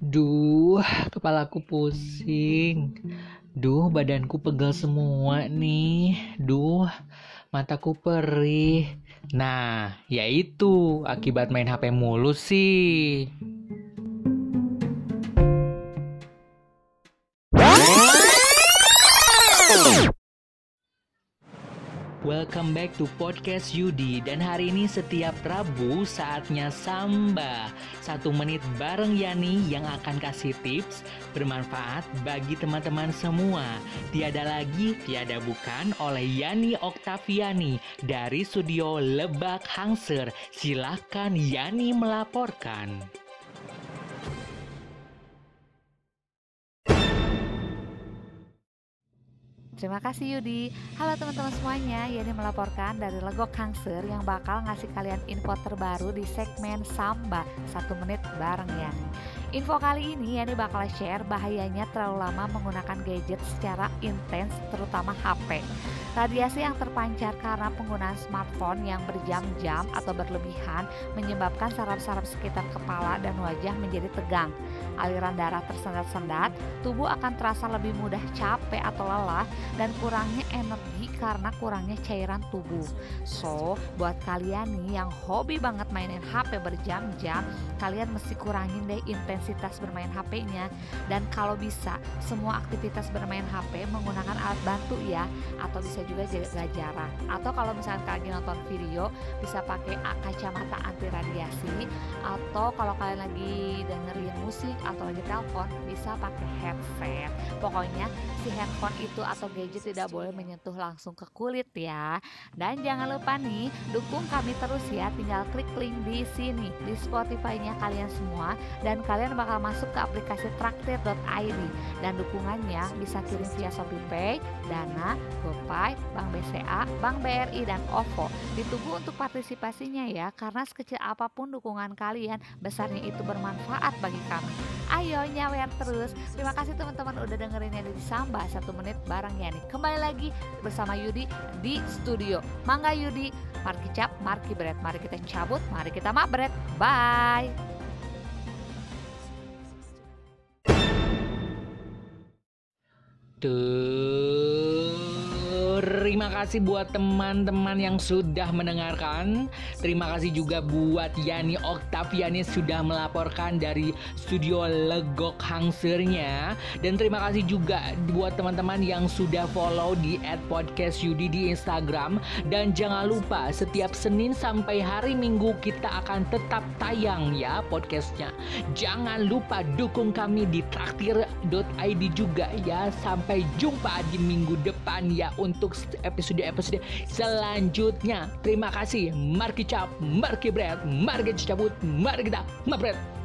Duh, kepalaku pusing. Duh, badanku pegal semua nih. Duh, mataku perih. Nah, yaitu akibat main HP mulu sih. Welcome back to podcast Yudi. Dan hari ini setiap Rabu saatnya Samba. Satu menit bareng Yani yang akan kasih tips Bermanfaat bagi teman-teman semua. Tiada lagi, tiada bukan oleh Yani Oktaviani Dari studio Lebak Hangser. Silahkan Yani melaporkan Terima kasih Yudi. Halo teman-teman semuanya, Yani melaporkan dari Legok Hangser yang bakal ngasih kalian info terbaru di segmen Samba satu menit bareng Yani. Info kali ini Yani bakal share bahayanya terlalu lama menggunakan gadget secara intens terutama HP. Radiasi yang terpancar karena penggunaan smartphone yang berjam-jam atau berlebihan menyebabkan saraf-saraf sekitar kepala dan wajah menjadi tegang. Aliran darah tersendat-sendat, tubuh akan terasa lebih mudah capek atau lelah dan kurangnya energi karena kurangnya cairan tubuh. So, buat kalian nih yang hobi banget mainin HP berjam-jam, kalian mesti kurangin deh intensitas bermain HP-nya dan kalau bisa semua aktivitas bermain HP menggunakan alat bantu ya. Atau bisa juga jaga jarak. Atau kalau misalnya kalian nonton video bisa pakai kacamata anti radiasi atau kalau kalian lagi dengerin musik atau lagi telepon bisa pakai headset. Pokoknya si handphone itu atau gadget tidak boleh menyentuh langsung ke kulit ya. Dan jangan lupa nih dukung kami terus ya. Tinggal klik link di sini di Spotify-nya kalian semua. Dan kalian bakal masuk ke aplikasi traktir.id dan dukungannya bisa kirim via ShopeePay, Dana, GoPay Bank BCA, Bank BRI, dan OVO. Ditunggu untuk partisipasinya ya, karena sekecil apa pun dukungan kalian, besarnya itu bermanfaat bagi kami. Ayo nyawer terus. Terima kasih teman-teman udah dengerin yang di Samba satu menit bareng ya nih. Kembali lagi bersama Yudi di studio. Mangga Yudi, Marki Cap, Marki Bread. Mari kita cabut, mari kita mabret. Bye. Từ Terima kasih buat teman-teman yang sudah mendengarkan. Terima kasih juga buat Yani Oktaviani sudah melaporkan dari studio Legok Hangsernya. Dan terima kasih juga buat teman-teman yang sudah follow di @podcast Yudi di Instagram. Dan jangan lupa setiap Senin sampai hari Minggu kita akan tetap tayang ya podcastnya. Jangan lupa dukung kami di traktir.id juga ya. Sampai jumpa di minggu depan ya untuk episode-episode selanjutnya. Terima kasih. Mari cap, mari bread, mari cabut, mari kita mabret.